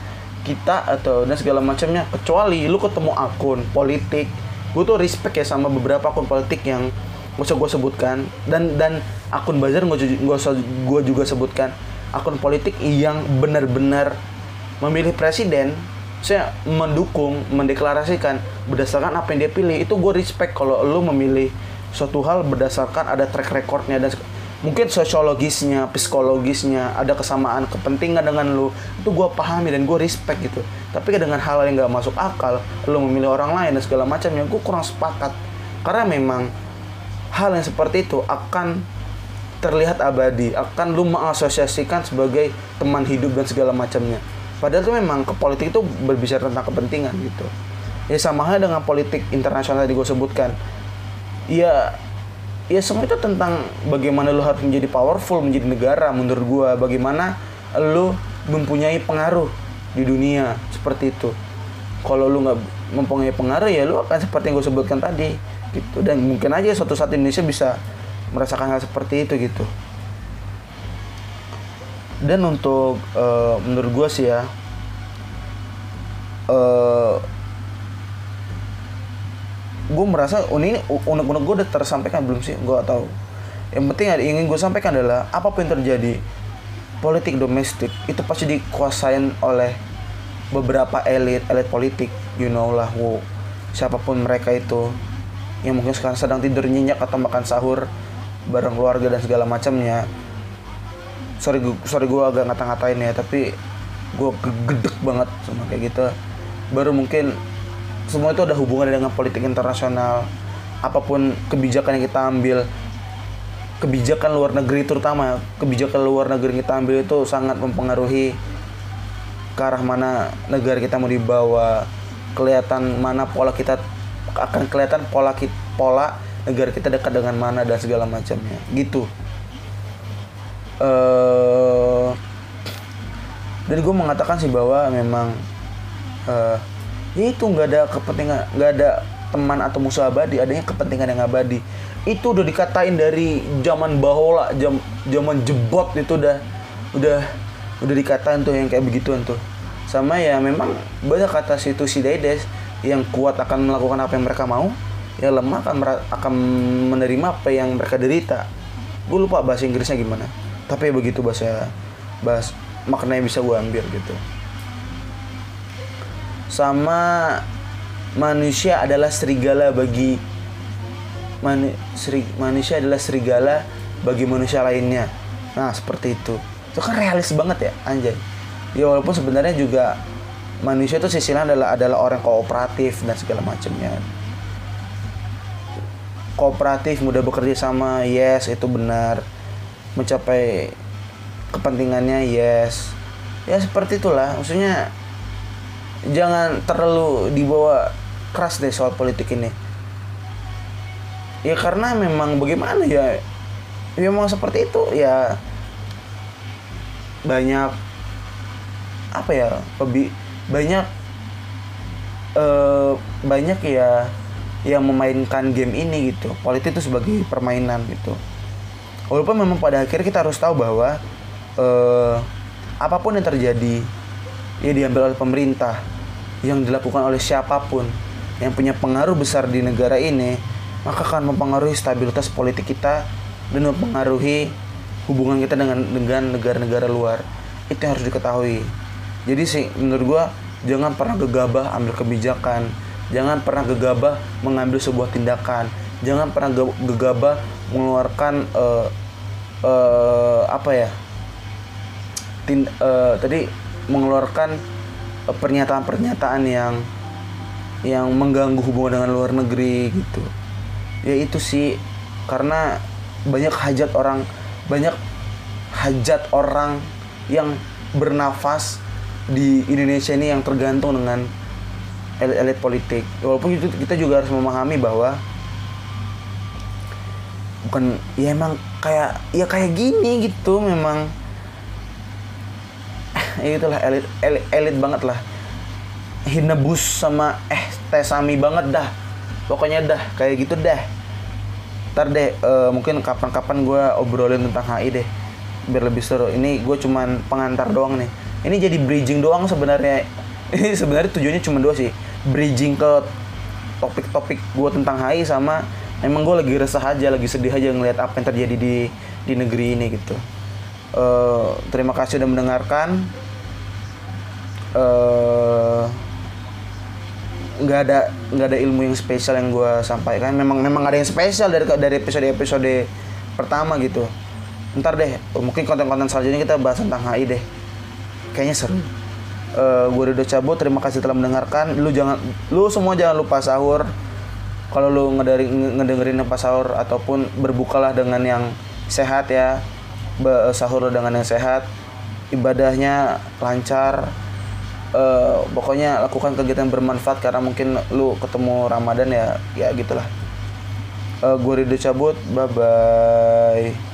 kita atau dan segala macamnya. Kecuali lu ketemu akun politik, gue tuh respect ya sama beberapa akun politik yang gak usah gue sebutkan dan dan akun gue gak usah gue juga sebutkan akun politik yang benar-benar memilih presiden saya mendukung mendeklarasikan berdasarkan apa yang dia pilih. Itu gue respect kalau lu memilih suatu hal berdasarkan ada track recordnya dan mungkin sosiologisnya psikologisnya ada kesamaan kepentingan dengan lu. Itu gue pahami dan gue respect gitu. Tapi dengan hal yang nggak masuk akal lu memilih orang lain dan segala macamnya gue kurang sepakat. Karena memang hal yang seperti itu akan terlihat abadi akan lu mengasosiasikan sebagai teman hidup dan segala macamnya padahal itu memang ke politik itu berbicara tentang kepentingan gitu. Ya sama halnya dengan politik internasional tadi gue sebutkan. Ya ya semua itu tentang bagaimana lu harus menjadi powerful menjadi negara menurut gue bagaimana lu mempunyai pengaruh di dunia seperti itu. Kalau lu nggak mempunyai pengaruh ya lu akan seperti yang gue sebutkan tadi gitu. Dan mungkin aja suatu saat Indonesia bisa merasakan hal seperti itu gitu dan untuk eh, menurut gue sih ya eh gue merasa oh, ini unek-unek gue udah tersampaikan belum sih gue tahu yang penting yang ingin gue sampaikan adalah apa pun yang terjadi politik domestik itu pasti dikuasain oleh beberapa elit elit politik you know lah wow. siapa pun mereka itu yang mungkin sekarang sedang tidur nyenyak atau makan sahur bareng keluarga dan segala macamnya sorry sorry gue agak ngata-ngatain ya tapi gue gedek banget sama kayak gitu. Baru mungkin semua itu ada hubungannya dengan politik internasional. Apa pun kebijakan yang kita ambil kebijakan luar negeri terutama kebijakan luar negeri yang kita ambil itu sangat mempengaruhi ke arah mana negara kita mau dibawa kelihatan mana pola kita akan kelihatan pola kita, pola negara kita dekat dengan mana dan segala macamnya. Gitu eh dan gue mengatakan sih bahwa memang eh ya itu nggak ada kepentingan nggak ada teman atau musuh abadi adanya kepentingan yang abadi. Itu udah dikatain dari zaman bahola jam zaman jebot itu udah udah udah dikatain tuh yang kayak begituan tuh. Sama ya memang banyak kata situ si Dedes yang kuat akan melakukan apa yang mereka mau yang lemah akan akan menerima apa yang mereka derita. Gue lupa bahasa Inggrisnya gimana tapi begitu bahasa bahas maknanya bisa gue ambil gitu. Sama manusia adalah serigala bagi manu, seri- manusia adalah serigala bagi manusia lainnya. Nah seperti itu. Itu kan realis banget ya anjay. Ya walaupun sebenarnya juga manusia itu sisi lain adalah adalah orang kooperatif dan segala macamnya. Kooperatif mudah bekerja sama yes itu benar mencapai kepentingannya yes. Ya seperti itulah. Maksudnya jangan terlalu dibawa keras deh soal politik ini. Ya karena memang bagaimana ya? Ya memang seperti itu. Ya banyak apa ya lebih banyak eh banyak ya yang memainkan game ini gitu. Politik itu sebagai permainan gitu walaupun memang pada akhirnya kita harus tahu bahwa eh apa pun yang terjadi ya diambil oleh pemerintah. Yang dilakukan oleh siapa pun yang punya pengaruh besar di negara ini maka akan mempengaruhi stabilitas politik kita dan mempengaruhi hubungan kita dengan dengan negara-negara luar. Itu yang harus diketahui. Jadi sih menurut gua jangan pernah gegabah ambil kebijakan. Jangan pernah gegabah mengambil sebuah tindakan. Jangan pernah ge- gegabah mengeluarkan eh, eh, apa ya tin, eh, tadi mengeluarkan pernyataan-pernyataan yang yang mengganggu hubungan dengan luar negeri gitu. Ya itu sih karena banyak hajat orang banyak hajat orang yang bernafas di Indonesia ini yang tergantung dengan elit-elit politik. Walaupun itu kita juga harus memahami bahwa bukan ya emang kayak ya kayak gini gitu memang. Ya itulah elit, elit elit banget lah. Hinebus sama eh tesami banget dah. Pokoknya dah kayak gitu dah. Ntar deh eh, mungkin kapan-kapan gue obrolin tentang HI deh. Biar lebih seru. Ini gue cuman pengantar doang nih. Ini jadi bridging doang sebenarnya. Ini sebenarnya tujuannya cuma dua sih. Bridging ke topik-topik gue tentang HI sama emang gue lagi resah aja lagi sedih aja ngeliat apa yang terjadi di di negeri ini gitu. Eh, terima kasih udah mendengarkan. Eh nggak ada nggak ada ilmu yang spesial yang gue sampaikan. Memang memang ada yang spesial dari dari episode episode pertama gitu. Ntar deh mungkin konten-konten selanjutnya kita bahas tentang HI deh. Kayaknya seru. Eh gue Rido cabut terima kasih telah mendengarkan. Lu jangan lu semua jangan lupa sahur kalau lu ngedari, ngedengerin apa sahur ataupun berbukalah dengan yang sehat ya. Sahur dengan yang sehat. Ibadahnya lancar. Eh, pokoknya lakukan kegiatan bermanfaat karena mungkin lu ketemu Ramadan ya ya gitulah. Eh gue Rido cabut. Bye bye